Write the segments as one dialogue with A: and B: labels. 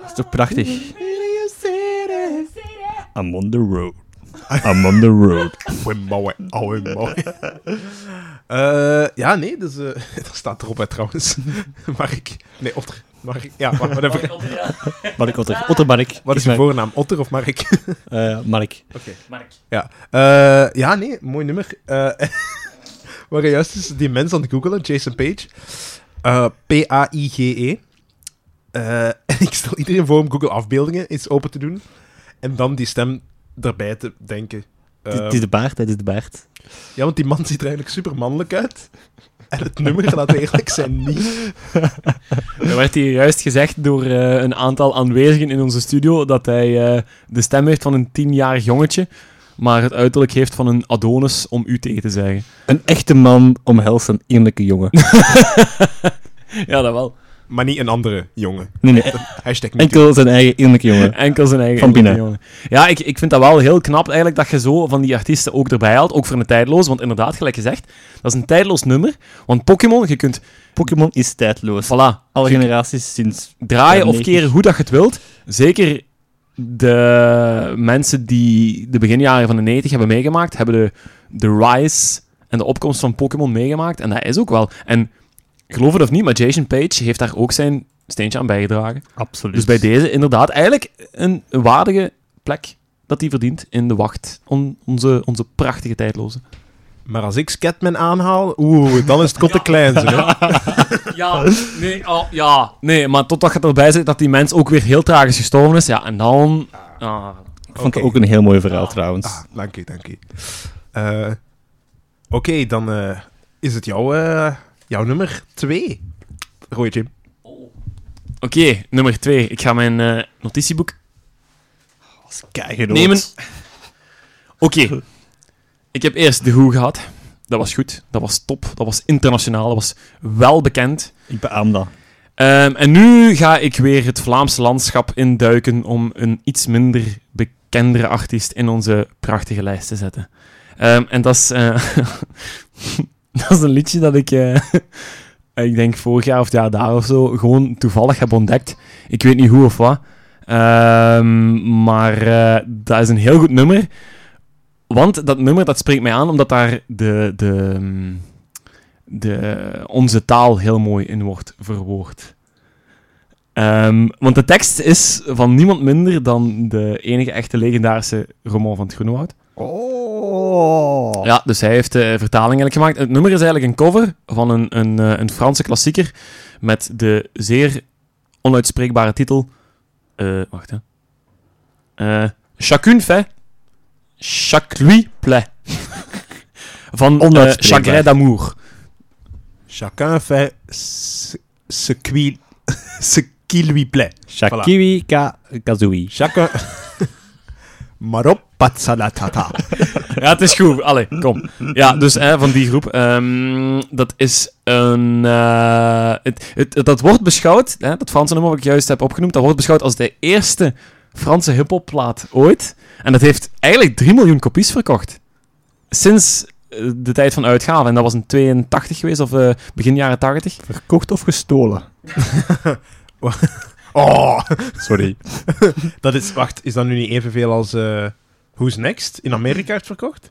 A: Dat is toch prachtig? I'm on the road. I'm on the road.
B: Wimbowe, oh Wimbowe. Eh, ja, nee, dus, eh dat staat erop hè, trouwens. Mark. Nee, Otter. Mark. Ja, maar.
A: Mark Otter. Ottermark.
B: Wat is je voornaam? Otter of Mark?
A: Eh, Mark.
C: Mark.
B: Ja. Eh, ja, nee, mooi nummer. Eh we waren juist dus die mens aan het googelen, Jason Page. Eh, P-A-I-G-E. Eh, en ik stel iedereen voor om Google afbeeldingen eens open te doen. En dan die stem erbij te denken.
A: Het is-
B: Eh,
A: is de baard, het is de baard.
B: ja, want die man ziet er eigenlijk super mannelijk uit. En het nummer, laten we eerlijk zijn, niet.
C: Er werd hier juist gezegd door eh, een aantal aanwezigen in onze studio dat hij eh, de stem heeft van een tienjarig jongetje, maar het uiterlijk heeft van een Adonis, om u tegen te zeggen.
A: Een echte man omhelst een eerlijke jongen.
C: Ja, dat wel.
B: Maar niet een andere jongen.
A: Nee, nee.
B: Hashtag niet.
A: Enkel zijn eigen eerlijke jongen.
C: Enkel zijn eigen
A: Van binnen.
C: jongen. Ja, ik, ik vind dat wel heel knap eigenlijk dat je zo van die artiesten ook erbij haalt. Ook voor een tijdloos. Want inderdaad, gelijk gezegd, dat is een tijdloos nummer. Want Pokémon, je kunt,
A: Pokémon is tijdloos.
C: voilà,
A: Alle generaties sinds...
C: draaien of
A: 90.
C: keren hoe dat je het wilt. Zeker de mensen die de beginjaren van de 90 hebben meegemaakt, hebben de, de rise en de opkomst van Pokémon meegemaakt. En dat is ook wel. En geloof het of niet, maar Jason Page heeft daar ook zijn steentje aan bijgedragen.
A: Absoluut.
C: Dus bij deze inderdaad eigenlijk een waardige plek dat hij verdient in de wacht onze, onze prachtige tijdloze.
B: Maar als ik Scatman aanhaal, oeh, dan is het kot te klein. Zo, hè.
C: Ja, nee, oh, ja, nee, maar totdat je erbij zit dat die mens ook weer heel tragisch gestorven is, ja, en dan... ah,
A: Ik vond het ook een heel mooi verhaal, trouwens.
B: Ah, dank u, dank u. Eh, Oké, dan eh, is het jouw, eh, jouw nummer twee. Roy Jim.
C: Oké, nummer twee. Ik ga mijn eh, notitieboek
A: Kijk,
C: nemen. Oké. Ik heb eerst de Who gehad. Dat was goed. Dat was top. Dat was internationaal. Dat was wel bekend.
A: Ik beaam dat.
C: Ehm, en nu ga ik weer het Vlaamse landschap induiken om een iets minder bekendere artiest in onze prachtige lijst te zetten. Ehm, en dat is, eh, dat is een liedje dat ik, eh, ik denk vorig jaar of jaar daar of zo, gewoon toevallig heb ontdekt. Ik weet niet hoe of wat. Ehm, maar eh, dat is een heel goed nummer. Want dat nummer dat spreekt mij aan omdat daar de, de, mm, de, onze taal heel mooi in wordt verwoord. Ehm, want de tekst is van niemand minder dan de enige echte legendarische Roman van het Groenewoud.
A: Oh.
C: Ja, dus hij heeft de vertaling eigenlijk gemaakt. Het nummer is eigenlijk een cover van een, een, eh, een Franse klassieker met de zeer onuitspreekbare titel... eh, wacht, hè. Eh, Chacune fait, chaque lui plaît. van eh. Chagrin d'amour.
B: Chacun fait ce, ce qui, ce qui lui plaît.
A: Shakiwi ka Kazooie.
B: Chacun... Marop patsalatata.
C: Ja, het is goed. Allee, kom. Ja, dus hè, van die groep. Ehm, dat is een... eh, het, het, dat wordt beschouwd, hè, dat Franse nummer wat ik juist heb opgenoemd, dat wordt beschouwd als de eerste Franse hiphopplaat ooit. En dat heeft eigenlijk 3 miljoen kopies verkocht. Sinds eh, de tijd van uitgave. En dat was in 82 geweest, of eh, begin jaren 80.
A: Verkocht of gestolen?
B: Oh,
A: Sorry.
B: dat is... Wacht, is dat nu niet evenveel als eh Who's Next in Amerika heeft verkocht?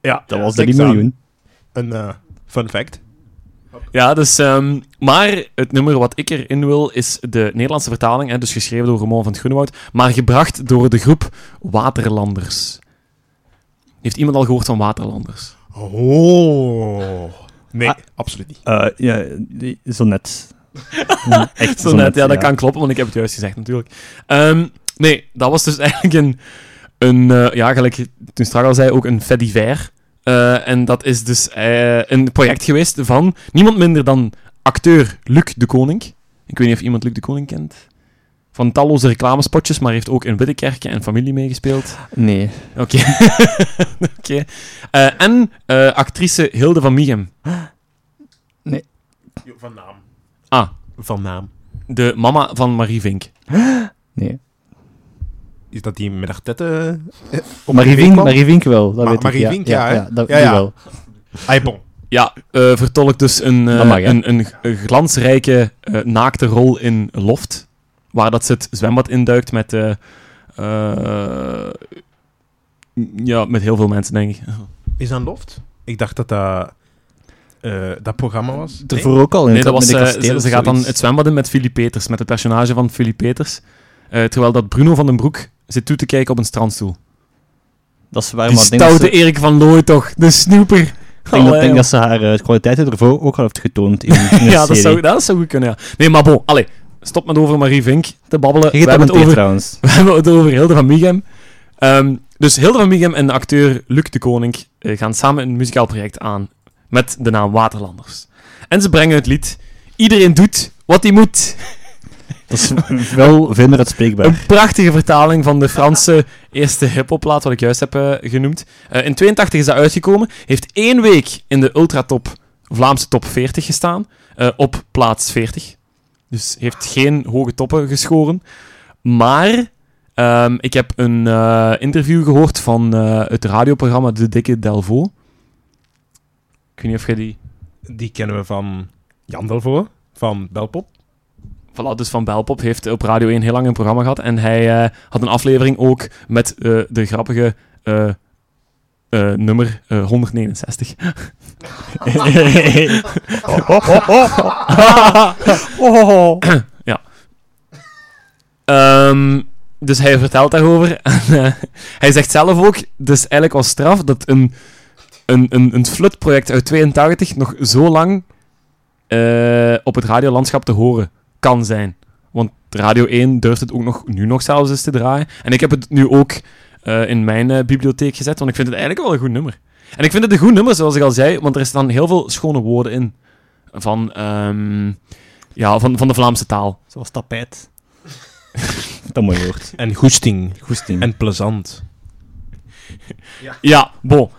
B: Ja,
A: Dat was
B: kijk
A: 3
B: eens aan.
A: miljoen.
B: Een eh, fun fact.
C: Ja, dus... ehm, maar het nummer wat ik erin wil, is de Nederlandse vertaling. Hè, dus geschreven door Ramon van het Groenewoud. Maar gebracht door de groep Waterlanders. Heeft iemand al gehoord van Waterlanders?
B: Oh. Nee,
A: Ah.
B: absoluut niet.
A: Eh, ja, zo net. Echt
C: Zo net, ja, dat kan kloppen, want ik heb het juist gezegd natuurlijk. Ehm, nee, dat was dus eigenlijk een, een eh, ja, gelijk toen straks al zei, ook een fait divers. Eh, en dat is dus eh, een project geweest van niemand minder dan acteur Luc de Koning. Ik weet niet of iemand Luc de Koning kent. Van talloze reclamespotjes, maar heeft ook in Wittekerken en familie meegespeeld.
A: Nee.
C: Oké. Oké. Eh, en eh, actrice Hilde van Michem.
B: Van naam.
C: Ah,
B: Van naam.
C: de mama van Marie Vink.
A: Nee.
B: Is dat die met haar tetten... eh, op
A: Marie Vink? Marie Vink wel, dat
B: Ma-
A: weet ik.
B: Marie Vink, ja, hè?
A: dat
B: Ja,
A: die
B: ja.
A: wel.
B: Ah, bon.
C: Ja, eh vertolkt dus een, eh,
A: Dat mag, hè?
C: een, een, een glansrijke, eh, naakte rol in Loft. waar dat ze het zwembad induikt met... eh, eh, ja, met heel veel mensen, denk ik.
B: Is dat Loft? Ik dacht dat dat, eh, dat programma was.
A: Daarvoor ook al in
C: Nee,
A: het
C: dat was, eh, ze, ze gaat dan het zwembad in met Philip Peters, met het personage van Philip Peters. Eh, terwijl dat Bruno van den Broek zit toe te kijken op een strandstoel.
A: Dat is waar,
C: Die
A: maar
C: stoute
A: ze-
C: Erik van Looy toch, de snoeper.
A: ik denk dat,
C: Allee,
A: denk dat ze haar eh, kwaliteiten ervoor ook al heeft getoond in, in
C: ja, dat zou, dat zou goed kunnen, ja. Nee, maar bon, allee, stop met over Marie Vink te babbelen. We hebben, het over,
A: trouwens.
C: we hebben het over Hilde van Michem. Ehm, dus Hilde van Michem en de acteur Luc de Koning gaan samen een muzikaal project aan met de naam Waterlanders. En ze brengen het lied Iedereen doet wat hij moet.
A: Dat is wel veel meer uitspreekbaar.
C: Een prachtige vertaling van de Franse eerste hip-hopplaat, wat ik juist heb eh, genoemd. Eh, in 82 is dat uitgekomen. Heeft één week in de ultratop Vlaamse top 40 gestaan. eh, op plaats 40. Dus heeft geen hoge toppen geschoren. Maar ehm, ik heb een interview gehoord van het radioprogramma De Dikke Delvaux. Ik weet niet of jij die...
B: Die kennen we van Jan Delvaux, van Belpop.
C: Voilà, dus Van Belpop heeft op Radio 1 heel lang een programma gehad. En hij eh, had een aflevering ook met eh, de grappige eh, nummer eh, 169. Ehm, dus hij vertelt daarover. En, hij zegt zelf ook, dus eigenlijk was straf dat een, een, een, een flutproject uit 82 nog zo lang eh, op het radiolandschap te horen kan zijn. Want Radio 1 durft het ook nog, nu nog zelfs eens te draaien. En ik heb het nu ook eh, in mijn eh, bibliotheek gezet, want ik vind het eigenlijk wel een goed nummer. En ik vind het een goed nummer, zoals ik al zei, want er staan heel veel schone woorden in. Van, ehm, ja, van, van de Vlaamse taal.
A: Zoals tapijt. dat mooi woord.
B: En goesting.
A: Goesting.
B: En plezant.
C: Ja, bon.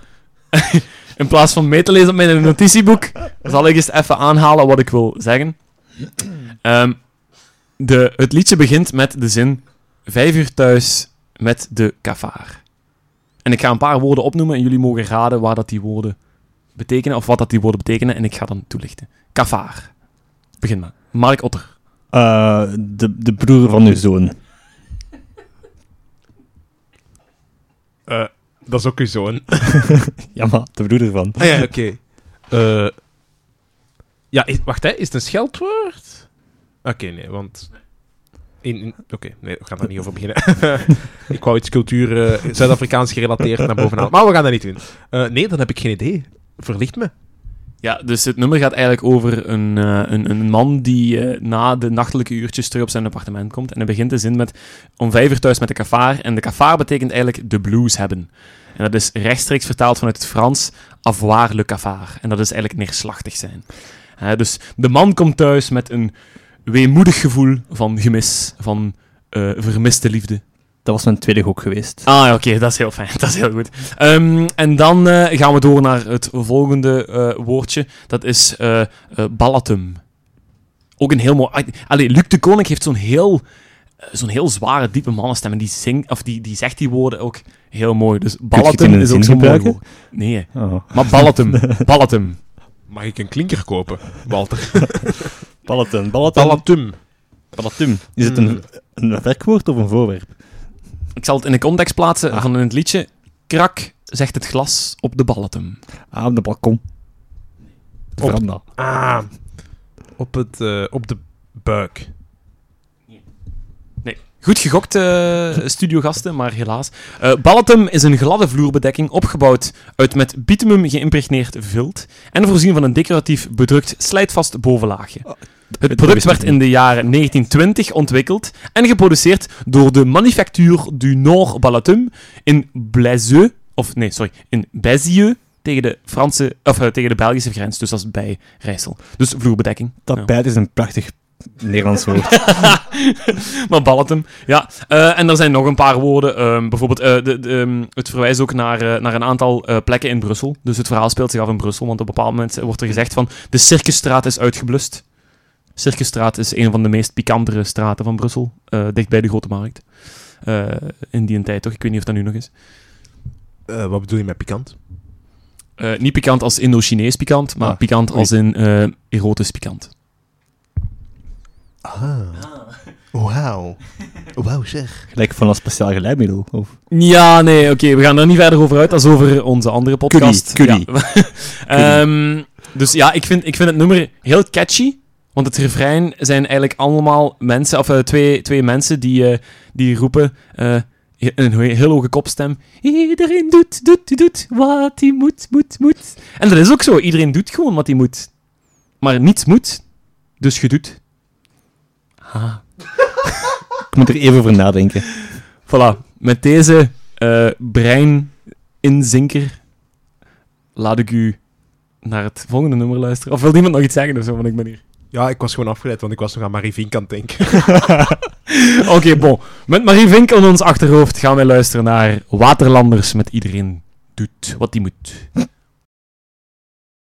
C: In plaats van mee te lezen op mijn notitieboek, zal ik eens even aanhalen wat ik wil zeggen. Ehm, de, het liedje begint met de zin: Vijf uur thuis met de kavaar. En ik ga een paar woorden opnoemen en jullie mogen raden waar dat die woorden betekenen, of wat dat die woorden betekenen, en ik ga dan toelichten. Kavaar. Begin maar. Mark Otter.
A: Eh, de, de broer van uw zoon.
B: Eh, dat is ook uw zoon.
A: Ja, maar de broer ervan.
B: Ah ja, oké. Eh, ja, is- wacht, hè. is het een scheldwoord? Oké, nee, want... In, in- Oké, nee, we gaan daar niet over beginnen. ik wou iets cultuur eh, Zuid-Afrikaans gerelateerd naar bovenaan. Maar we gaan dat niet doen. Eh, nee, dan heb ik geen idee. Verlicht me.
C: Ja, dus het nummer gaat eigenlijk over een, eh, een, een man die eh, na de nachtelijke uurtjes terug op zijn appartement komt. En hij begint de zin met om vijf uur thuis met de kafaar. En de kafaar betekent eigenlijk de blues hebben. En dat is rechtstreeks vertaald vanuit het Frans avoir le cafard. En dat is eigenlijk neerslachtig zijn. Dus de man komt thuis met een weemoedig gevoel van gemis, van eh, vermiste liefde.
A: Dat was mijn tweede gok geweest.
C: Ah, oké, dat is heel fijn. Dat is heel goed. Ehm, en dan eh, gaan we door naar het volgende eh, woordje. Dat is ballatum. Ook een heel mooi... Allee, Luc de Koning heeft zo'n heel, zo'n heel zware, diepe mannenstem. En die, zingt, of die, die zegt die woorden ook heel mooi. Dus ballatum is ook zo'n mooi. Nee,
A: Oh.
C: maar ballatum. ballatum.
B: Mag ik een klinker kopen, Walter?
A: Ballatum. Ballatum.
B: Ballatum.
A: Ballatum. Is het een, een werkwoord of een voorwerp?
C: Ik zal het in de context plaatsen
A: Ah.
C: van het liedje. Krak zegt het glas op de ballatum.
A: Ah, op de balkon. De
B: Op-
A: veranda.
B: Ah, op, het, eh, op de buik.
C: Goed gegokt, eh, studiogasten, maar helaas. Eh Ballatum is een gladde vloerbedekking opgebouwd uit met bitumum geïmpregneerd vilt en voorzien van een decoratief bedrukt slijtvast bovenlaagje. Het
A: dat
C: product werd in de jaren 1920 ontwikkeld en geproduceerd door de Manufacture du Nord Ballatum in Blaisieux, of nee, sorry, in Bézieux, tegen de, Franse, of, eh, tegen de Belgische grens, dus dat is bij Rijssel. Dus vloerbedekking. Ja.
A: Tapijt is een prachtig Nederlands woord.
C: maar Ballatum, ja. Eh, en er zijn nog een paar woorden. ehm, bijvoorbeeld, eh, de, de, ehm, het verwijst ook naar, eh, naar een aantal eh, plekken in Brussel. Dus het verhaal speelt zich af in Brussel, want op een bepaald moment wordt er gezegd van de Circusstraat is uitgeblust. Circusstraat is een van de meest pikantere straten van Brussel, eh, dicht bij de Grote Markt. Eh, in die tijd toch? Ik weet niet of dat nu nog is.
B: Eh, wat bedoel je met pikant?
C: Eh, niet pikant als Indo-Chinees pikant, maar
A: Ah,
C: pikant als in eh, erotisch pikant.
B: Ah. Wauw. Wauw, zeg.
A: Gelijk van een speciaal geleidmiddel. Of...
C: Ja, nee, oké, we gaan er niet verder over uit. Dat is over onze andere podcast.
A: Cuddy,
C: Ja. Ehm, dus ja, ik vind, ik vind het nummer heel catchy. Want het refrein zijn eigenlijk allemaal mensen, of eh, twee, twee mensen die, eh, die roepen eh, een he- heel hoge kopstem. Iedereen doet, doet, doet wat hij moet, moet, moet. En dat is ook zo. Iedereen doet gewoon wat hij moet. Maar niets moet, dus je doet. Ah.
A: Ik moet er even over nadenken.
C: Voilà, met deze eh brein-inzinker laat ik u naar het volgende nummer luisteren. Of wil iemand nog iets zeggen of zo van ik ben hier?
B: Ja, ik was gewoon afgeleid, want ik was nog aan Marie Vink aan het denken.
C: Oké, bon. Met Marie Vink in ons achterhoofd gaan wij luisteren naar Waterlanders met iedereen doet wat hij moet.